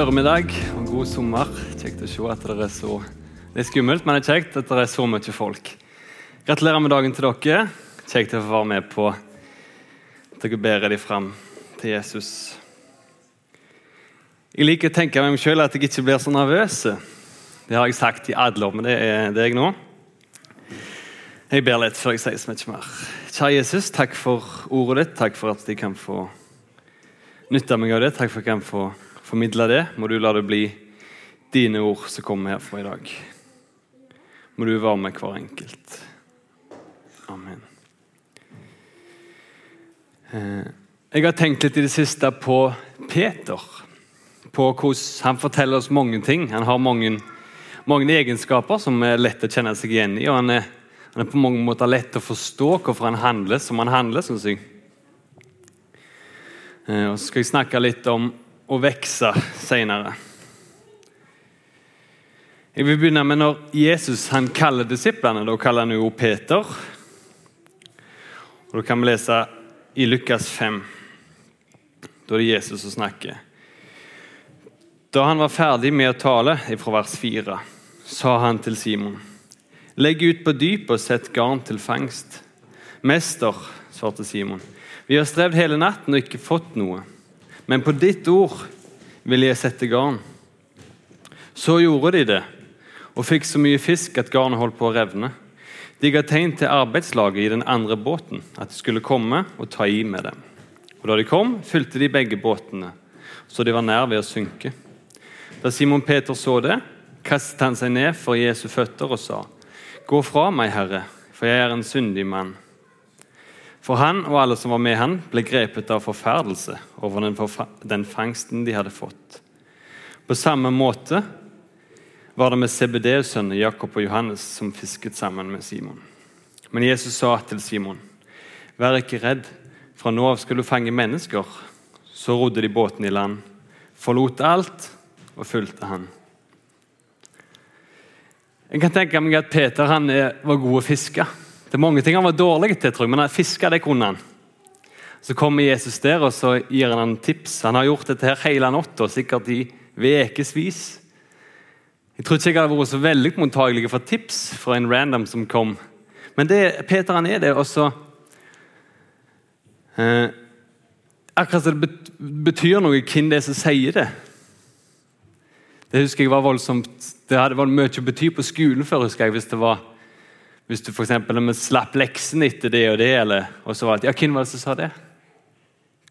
formiddag og god sommer. Kjekt å se at dere er så Det er skummelt, men det er kjekt at dere er så mye folk. Gratulerer med dagen til dere. Kjekt å få være med på at dere bærer dem fram til Jesus. Jeg liker å tenke meg selv at jeg ikke blir så nervøs. Det har jeg sagt i alle år, men det er det jeg nå. Jeg ber litt før jeg sier så mye mer. Kjære Jesus, takk for ordet ditt. Takk for at de kan få nytte meg av det. Takk for at jeg kan få formidle det. Må du la det bli dine ord som kommer herfra i dag. Må du være med hver enkelt. Amen. Eh, jeg har tenkt litt i det siste på Peter. På hvordan Han forteller oss mange ting. Han har mange, mange egenskaper som er lett å kjenne seg igjen i. og han er, han er på mange måter lett å forstå hvorfor han handler som han handler. synes jeg. Eh, og Så skal jeg snakke litt om å vokse senere. Jeg vil begynne med når Jesus han kaller disiplene. Da kaller han jo Peter. Og Da kan vi lese i Lukas 5. Da er det Jesus som snakker. Da han var ferdig med å tale, fra vers 4, sa han til Simon.: Legg ut på dypet og sett garn til fangst. Mester, svarte Simon, vi har strevd hele natten og ikke fått noe. Men på ditt ord vil jeg sette garn. Så gjorde de det, og fikk så mye fisk at garnet holdt på å revne. De ga tegn til arbeidslaget i den andre båten at de skulle komme og ta i med dem. Og Da de kom, fylte de begge båtene, så de var nær ved å synke. Da Simon Peter så det, kastet han seg ned for Jesu føtter og sa, Gå fra meg, Herre, for jeg er en syndig mann. For han og alle som var med han, ble grepet av forferdelse over den, forfa den fangsten de hadde fått. På samme måte var det med CBD-sønner Jakob og Johannes som fisket sammen med Simon. Men Jesus sa til Simon, vær ikke redd, fra nå av skal du fange mennesker. Så rodde de båten i land, forlot alt og fulgte han. Jeg kan tenke meg at Peter han var god å fiske. Det er mange ting han var dårlig til, tror jeg, men fiske det kunne han. Så kommer Jesus der og så gir han en tips. Han har gjort dette her hele natta, sikkert i ukevis. Jeg tror ikke jeg hadde vært så veldig mottakelig for tips fra en random som kom. Men det, Peter han er det, og så eh, Akkurat som det betyr noe hvem det er som sier det. Det husker jeg var voldsomt, det hadde vært mye å bety på skolen før. husker jeg, Hvis det var, hvis du eksempel, slapp leksen etter det og det, eller, og så var det, ja, hvem var det som sa det?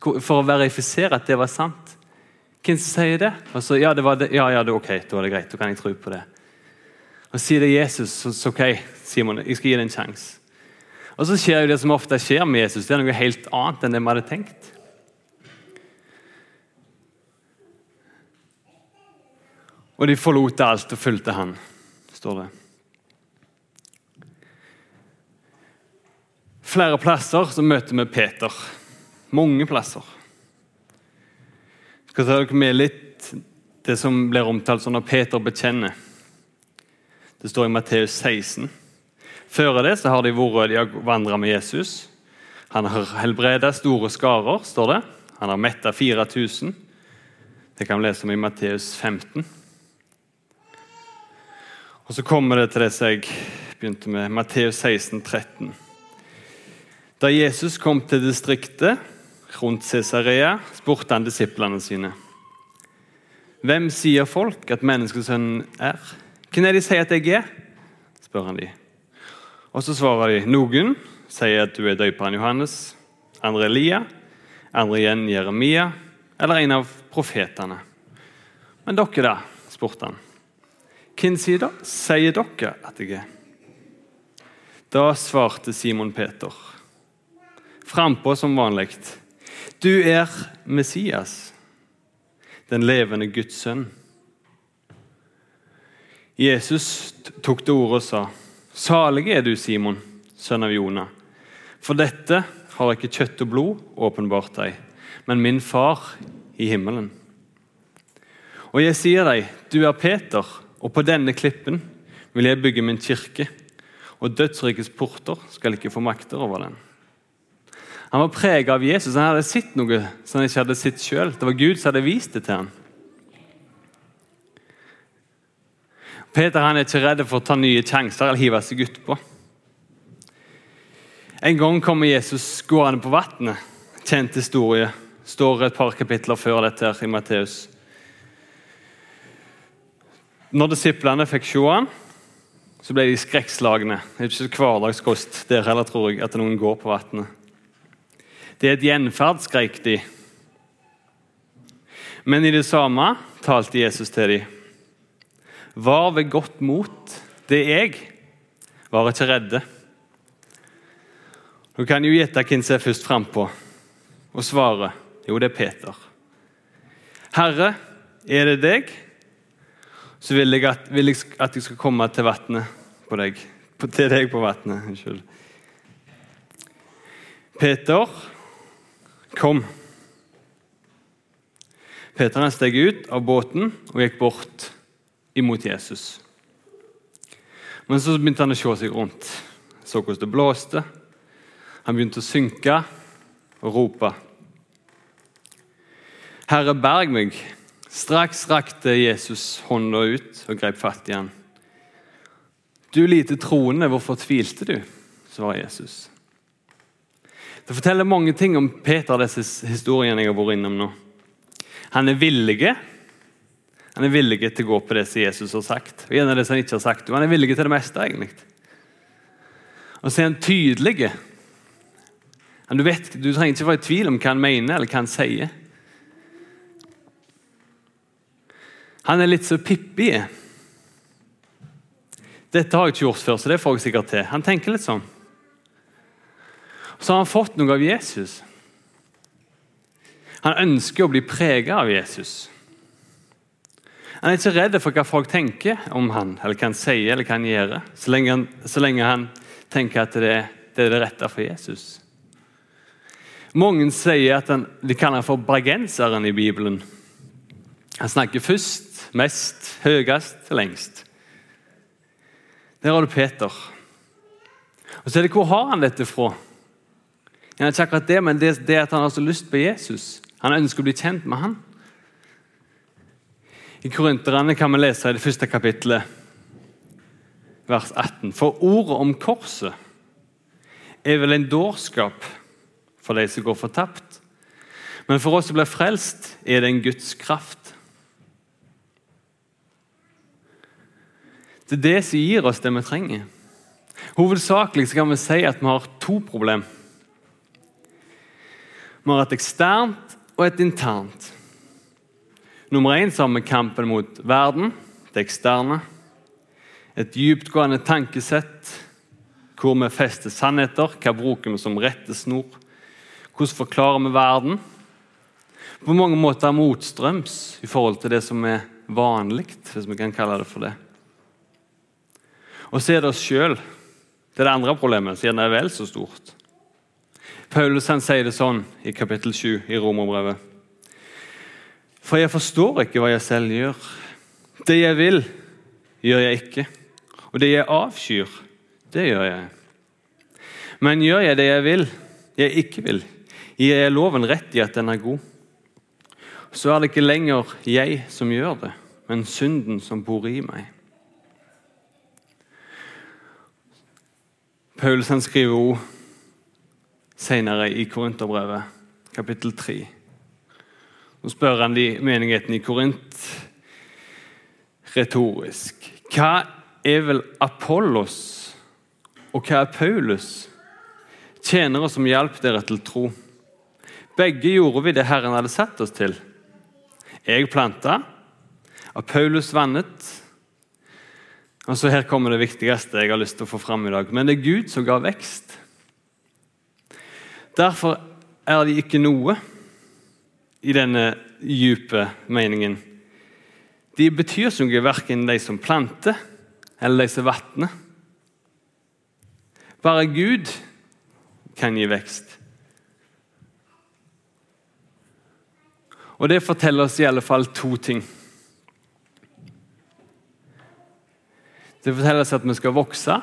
For å verifisere at det var sant. Hvem som sier det? Og så, ja, det var det, ja, ja, det, ok, da er det greit. Da kan jeg tro på det. Og Sier det Jesus, så, så ok, Simon, jeg skal gi deg en sjanse. Og så skjer jo det som ofte skjer med Jesus. Det er noe helt annet enn det vi hadde tenkt. Og de forlot alt og fulgte han, står det. Flere plasser så møter vi Peter. Mange plasser. Jeg skal ta dere med litt det som blir omtalt som når Peter bekjenner. Det står i Matteus 16. Før det så har de vært de vandra med Jesus. Han har helbreda store skarer, står det. Han har metta 4000. Det kan vi lese om i Matteus 15. Og Så kommer det til det som jeg begynte med, Matteus 16, 13. Da Jesus kom til distriktet rundt Cesarea, spurte han disiplene sine. Hvem sier folk at menneskesønnen er? Hvem er de sier at jeg er? spør han de. Og Så svarer de. Noen sier at du er døperen Johannes, andre Elia, andre igjen Jeremia eller en av profetene. Men dere, da? spurte han. Hvem sier, sier dere at jeg er? Da svarte Simon Peter, frampå som vanlig. Du er Messias, den levende Guds sønn. Jesus tok til orde og sa, Salig er du, Simon, sønn av Jonah. For dette har ikke kjøtt og blod åpenbart deg, men min far i himmelen. Og jeg sier deg, du er Peter, og på denne klippen vil jeg bygge min kirke, og dødsrikets porter skal ikke få makter over den. Han var preget av Jesus. Han hadde sett noe som han ikke hadde sett sjøl. Det var Gud som hadde vist det til ham. Peter han er ikke redd for å ta nye sjanser eller hive seg utpå. En gang kommer Jesus gående på vannet. Kjent historie. Står et par kapitler før dette her i Matteus. Når disiplene fikk se han, så ble de skrekkslagne. Det er ikke hverdagskost der heller, tror jeg, at noen går på vannet. Det er et gjenferd, skrek de. Men i det samme talte Jesus til dem. Var ved godt mot, det jeg. Var ikke redde. Du kan jo gjette hvem som er først frampå, og svare jo, det er Peter. Herre, er det deg? Så vil jeg at, vil jeg at jeg skal komme til vannet på deg. På, til deg på vannet. Unnskyld. Peter, kom. Peter steg ut av båten og gikk bort imot Jesus. Men så begynte han å se seg rundt. Så hvordan det blåste. Han begynte å synke og rope. Herre, berg meg. Straks rakte Jesus hånda ut og grep fatt i han. Du lite troende, hvorfor tvilte du? svarer Jesus. Det forteller mange ting om Peter, disse historiene jeg har vært innom nå. Han er villig han er villig til å gå på det som Jesus har sagt. og gjerne det som Han ikke har sagt. Han er villig til det meste, egentlig. Og så er han tydelig. Du, vet, du trenger ikke være i tvil om hva han mener eller hva han sier. Han er litt så Pippi Dette har jeg ikke gjort før, så det får jeg sikkert til. Han tenker litt sånn. Så har han fått noe av Jesus. Han ønsker å bli preget av Jesus. Han er ikke redd for hva folk tenker om han, eller hva han sier eller hva han gjør, så lenge han, så lenge han tenker at det, det, er det rette for Jesus. Mange sier at han, de kaller han for bergenseren i Bibelen. Han snakker først, mest, høyest lengst. Der har du Peter. Og så er det Hvor har han dette fra? Er ikke akkurat det, men det, det at han har så lyst på Jesus. Han ønsker å bli kjent med han. I Korinterne kan vi lese i det første kapittelet, vers 18. For ordet om korset er vel en dårskap for de som går fortapt. Men for oss som blir frelst, er det en Guds kraft. Det er det som gir oss det vi trenger. Hovedsakelig kan vi si at vi har to problem. Vi har et eksternt og et internt. Nummer én har vi kampen mot verden, det eksterne. Et dyptgående tankesett hvor vi fester sannheter. Hva bruker vi som rettesnor? Hvordan forklarer vi verden? På mange måter motstrøms i forhold til det som er vanlig, hvis vi kan kalle det for det. Og så er det oss sjøl. Det er det andre problemet, som gjerne er vel så stort. Paulus han sier det sånn i kapittel 7 i Romerbrevet. For jeg forstår ikke hva jeg selv gjør. Det jeg vil, gjør jeg ikke. Og det jeg avskyr, det gjør jeg. Men gjør jeg det jeg vil, jeg ikke vil, gir jeg loven rett i at den er god. Så er det ikke lenger jeg som gjør det, men synden som bor i meg. Paulus han skriver ord senere i Korinterbrevet, kapittel 3. Nå spør han de menigheten i Korint retorisk. Hva er vel Apollos, og hva er Paulus? Tjenere som hjalp dere til tro. Begge gjorde vi det Herren hadde satt oss til. Jeg planta, Paulus vannet, og så Her kommer det viktigste jeg har lyst til å få fram i dag. Men det er Gud som ga vekst. Derfor er de ikke noe i denne dype meningen. De betyr som noe verken de som planter, eller de som vatner. Bare Gud kan gi vekst. Og Det forteller oss i alle fall to ting. Det forteller oss at vi skal vokse.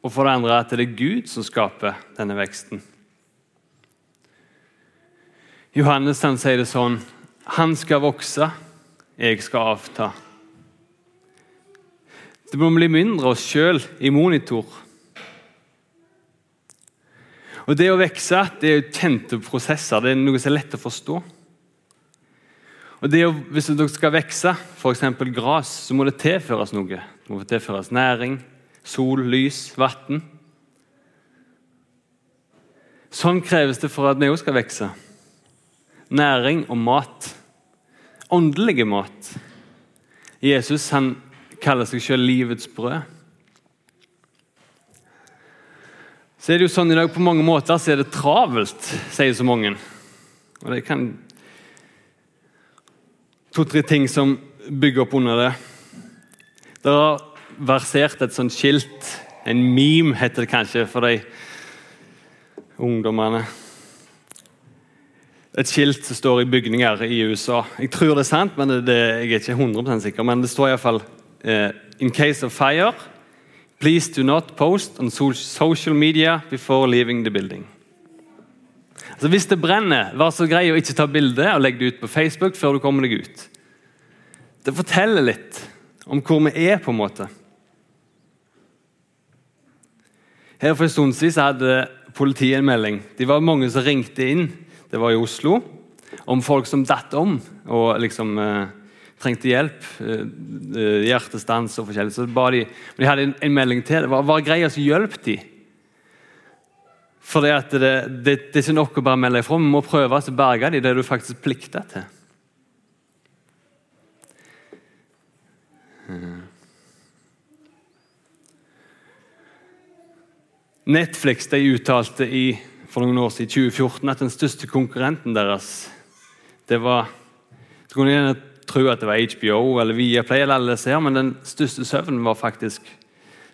Og for det andre at det er Gud som skaper denne veksten. Johannes han sier det sånn Han skal vokse, jeg skal avta. Det må bli mindre oss sjøl i monitor. Og Det å vokse det er jo kjente prosesser. Det er noe som er lett å forstå. Og det å, Hvis dere skal vokse, f.eks. gras, så må det tilføres noe. Det må tilføres næring, sol, lys, vann. Sånn kreves det for at vi òg skal vokse. Næring og mat. Åndelige mat. Jesus han kaller seg selv livets brød. Så er det jo sånn i dag På mange måter så er det travelt, sier så mange. Og det kan To-tre ting som bygger opp under det. Det har versert et sånt skilt, en meme heter det kanskje for de ungdommene. Et skilt som står i bygninger i USA. Jeg tror det er sant, men det, jeg er ikke 100 sikker. Men det står iallfall uh, In case of fire, please do not post on social media before leaving the building. Altså Hvis det brenner, vær så grei å ikke ta bilde og legge det ut på Facebook før du kommer deg ut. Det forteller litt om hvor vi er, på en måte. Her For en stund siden hadde politiet en melding. De var mange som ringte inn, det var i Oslo, om folk som datt om og liksom eh, trengte hjelp. Eh, eh hjertestans og forskjellig. Så ba de, de hadde en, en melding til. Det var, var greia som hjalp de. For det, det, det, det, er ikke nok å bare melde ifra. Vi må prøve å berge de det du faktisk plikter til. Netflix de uttalte i, for noen år siden, 2014 at den største konkurrenten deres det var Du kunne gjerne tro at det var HBO eller Viaplay, eller alle men den største søvnen var faktisk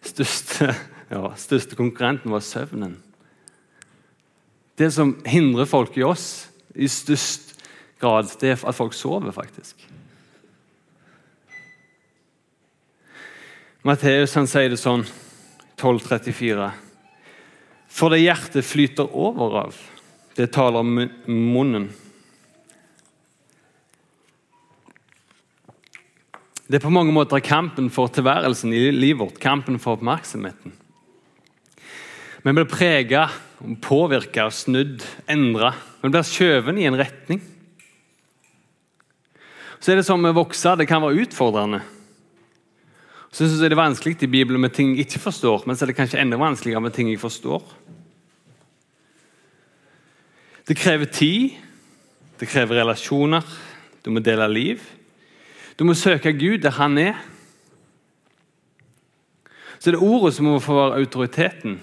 største, ja, største konkurrenten var søvnen. Det som hindrer folk i oss i størst grad, det er at folk sover, faktisk. Matteus sier det sånn, 1234. For det hjertet flyter over av, det taler munnen. Det er på mange måter kampen for tilværelsen i livet vårt, kampen for oppmerksomheten. Vi blir prega, påvirka, snudd, endra. Vi blir skjøvet i en retning. Så er det som vi å vokse, det kan være utfordrende. Så synes jeg Det er vanskelig i Bibelen med ting jeg ikke forstår, men så er det kanskje enda vanskeligere med ting jeg forstår. Det krever tid, det krever relasjoner, du må dele liv. Du må søke Gud der han er. Så det er ordet som må få være autoriteten.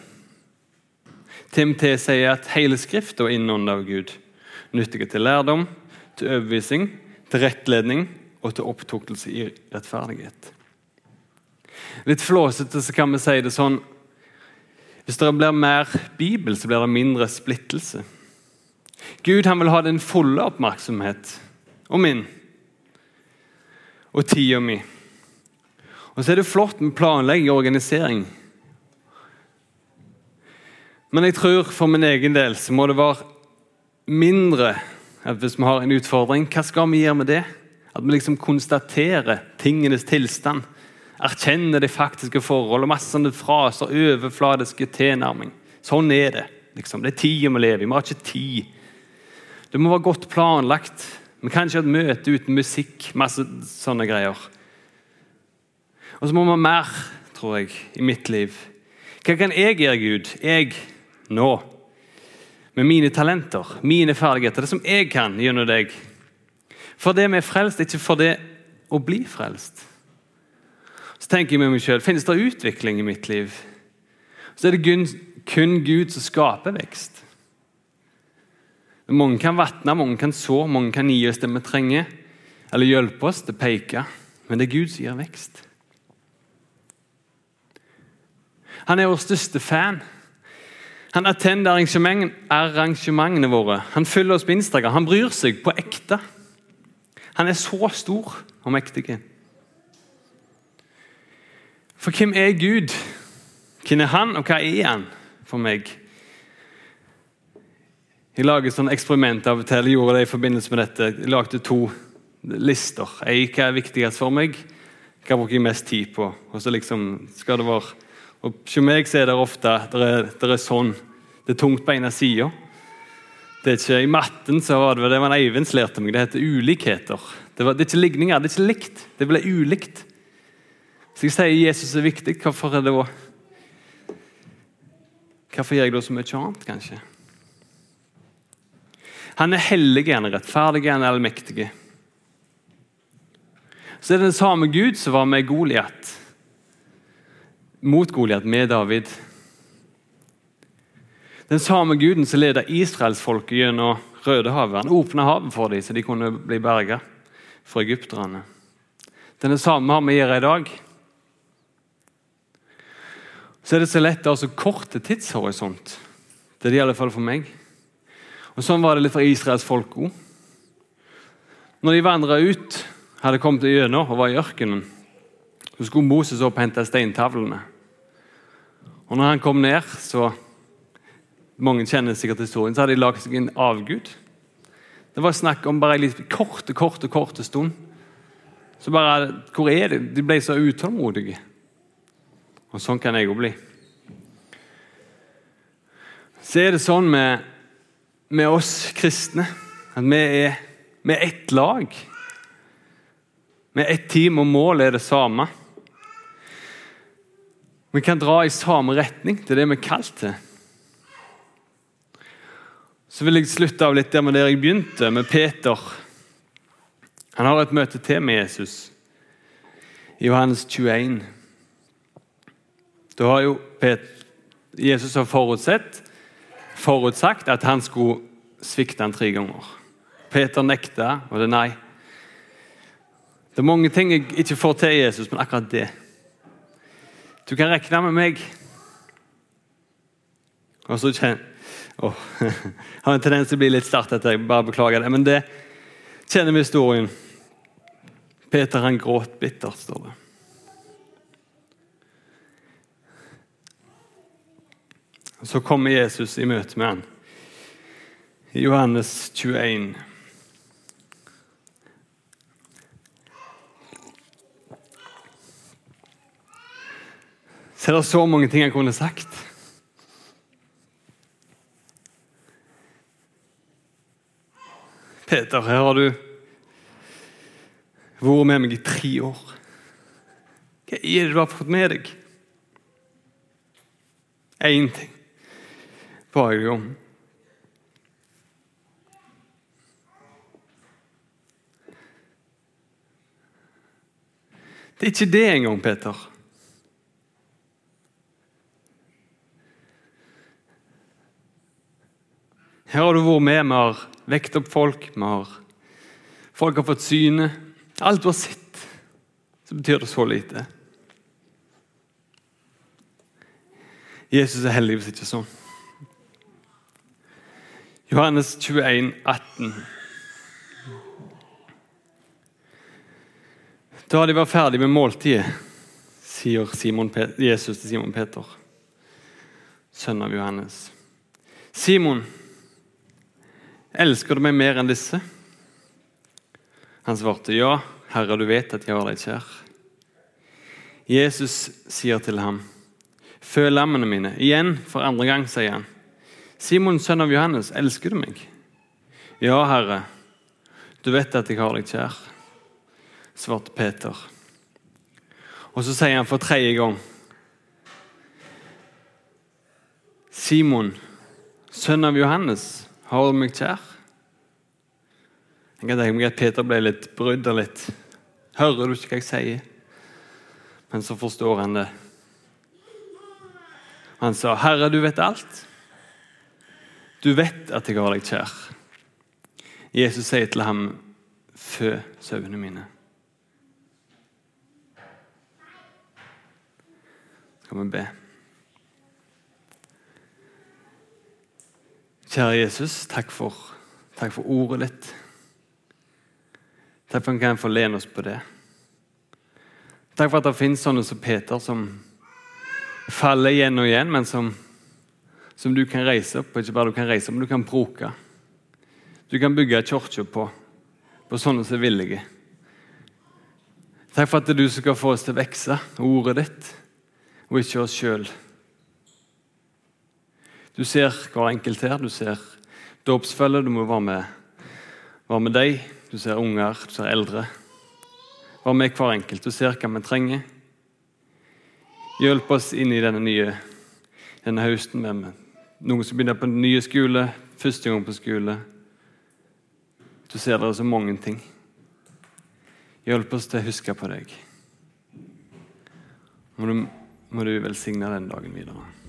TMT sier at hele Skrifta er innåndet av Gud. Nyttige til lærdom, til overbevisning, til rettledning og til opptuktelse i rettferdighet. Litt flåsete så kan vi si det sånn Hvis det blir mer Bibel, så blir det mindre splittelse. Gud han vil ha den fulle oppmerksomhet og min og tida mi. Og så er det flott med planlegging og organisering. Men jeg tror for min egen del så må det være mindre at hvis vi har en utfordring, hva skal vi gjøre med det? At vi liksom konstaterer tingenes tilstand. Erkjenner de faktiske forhold og masse sånne fraser. Overfladiske tilnærming. Sånn er det. Liksom. Det er tida vi lever i. Vi har ikke tid. Det må være godt planlagt. Vi kan ikke ha et møte uten musikk, masse sånne greier. Og så må vi ha mer, tror jeg, i mitt liv. Hva kan jeg gjøre, Gud? Jeg nå. Med mine talenter, mine ferdigheter, det som jeg kan gjennom deg. For det vi er frelst, ikke for det å bli frelst. Så tenker jeg med meg selv, Finnes det utvikling i mitt liv? Så er det kun, Gud som skaper vekst. Mange kan vatne, mange kan så, mange kan gi oss det vi trenger, eller hjelpe oss til å peke, men det er Gud som gir vekst. Han er vår største fan. Han attender arrangementene våre. Han følger oss på Instagram. Han bryr seg på ekte. Han er så stor og mektig. For hvem er Gud? Hvem er han, og hva er han for meg? Jeg lager et sånt eksperiment av og til. Jeg gjorde det i forbindelse med dette. Jeg lagde to lister. Ei, hva er viktigst for meg? Hva bruker jeg mest tid på? Og så liksom skal det være og Hos meg så er det ofte det er, det er sånn. Det er tungt på ene sida. I matten så var det det var Eivind lærte meg. Det heter ulikheter. Det, var, det er ikke ligninger, det er ikke likt. Det ble ulikt. Så jeg sier Jesus er viktig. Hvorfor er det da Hvorfor gjør jeg da så mye annet, kanskje? Han er hellig, han er rettferdig, han er allmektig. Så er det den samme Gud som var med Goliat. Mot Goliat, med David. Den samme guden som ledet israelsfolket gjennom Rødehavet. Han åpna havet for dem, så de kunne bli berga fra egypterne. Den samme har vi gjør i dag. Så er det så lett å ha så korte tidshorisont. Det er det i alle fall for meg. Og Sånn var det litt for Israels folk òg. Når de vandra ut, hadde kommet gjennom og var i ørkenen, så skulle Moses opp og hente steintavlene. Og når han kom ned, så mange kjenner sikkert historien, så hadde de lagd seg en avgud. Det var snakk om bare en litt korte, korte, korte stund. Så bare Hvor er de? De ble så utålmodige. Og sånn kan jeg jo bli. Så er det sånn med, med oss kristne at vi er, vi er ett lag. Vi er ett team, og målet er det samme. Vi kan dra i samme retning. Det er det vi er kalt til. Så vil jeg slutte av litt der med der jeg begynte, med Peter. Han har et møte til med Jesus i Johannes 21. Da har jo Jesus har forutsett, forutsagt at han skulle svikte han tre ganger. Peter nekta, og det er nei. Det er mange ting jeg ikke får til Jesus, men akkurat det. Du kan regne med meg. Og så kjenner oh, Har en tendens til å bli litt sterkt, jeg bare beklager det. Men det kjenner vi historien. Peter han gråt bittert, står det. Så kommer Jesus i møte med ham. I Johannes 21. Så er det så mange ting han kunne sagt. Peter, her har du vært med meg i tre år. Hva er det du har fått med deg? Én ting ba jeg. Det er ikke det engang, Peter. Her har du vært med. Vi har vekt opp folk. Har, folk har fått syne. Alt du har sett, så betyr det så lite. Jesus er heldigvis ikke sånn. Johannes 21, 18. Da de var ferdig med måltidet, sier Simon, Jesus til Simon Peter, sønn av Johannes. Simon, elsker du meg mer enn disse? Han svarte, ja, Herre, du vet at jeg har deg kjær. Jesus sier til ham, føl lammene mine. Igjen, for andre gang, sier han. Simon, sønn av Johannes, elsker du meg? Ja, Herre, du vet at jeg har deg kjær, svarte Peter. Og så sier han for tredje gang Simon, sønn av Johannes, har du meg kjær? Jeg kan tenke meg at Peter ble litt brydd og litt Hører du ikke hva jeg sier? Men så forstår han det. Han sa, 'Herre, du vet alt.' Du vet at jeg har deg kjær. Jesus sier til ham, fø sauene mine. Skal vi be? Kjære Jesus, takk for, takk for ordet ditt. Takk for at vi kan få lene oss på det. Takk for at det finnes sånne som Peter, som faller igjen og igjen, men som som du kan reise opp, ikke bare du kan reise opp, men du kan bruke. Du kan bygge kirke på, på sånne som er villige. Takk for at det er du som skal få oss til å vokse, ordet ditt, og ikke oss sjøl. Du ser hver enkelt her. Du ser dåpsfølge. Du må være med, være med deg. Du ser unger, du ser eldre. Vær med hver enkelt. Du ser hva vi trenger. Hjelp oss inn i denne nye denne høsten med noen som begynner på den nye skole, første gang på skole. Du ser det er så mange ting. Hjelp oss til å huske på deg. Må du, må du velsigne den dagen videre.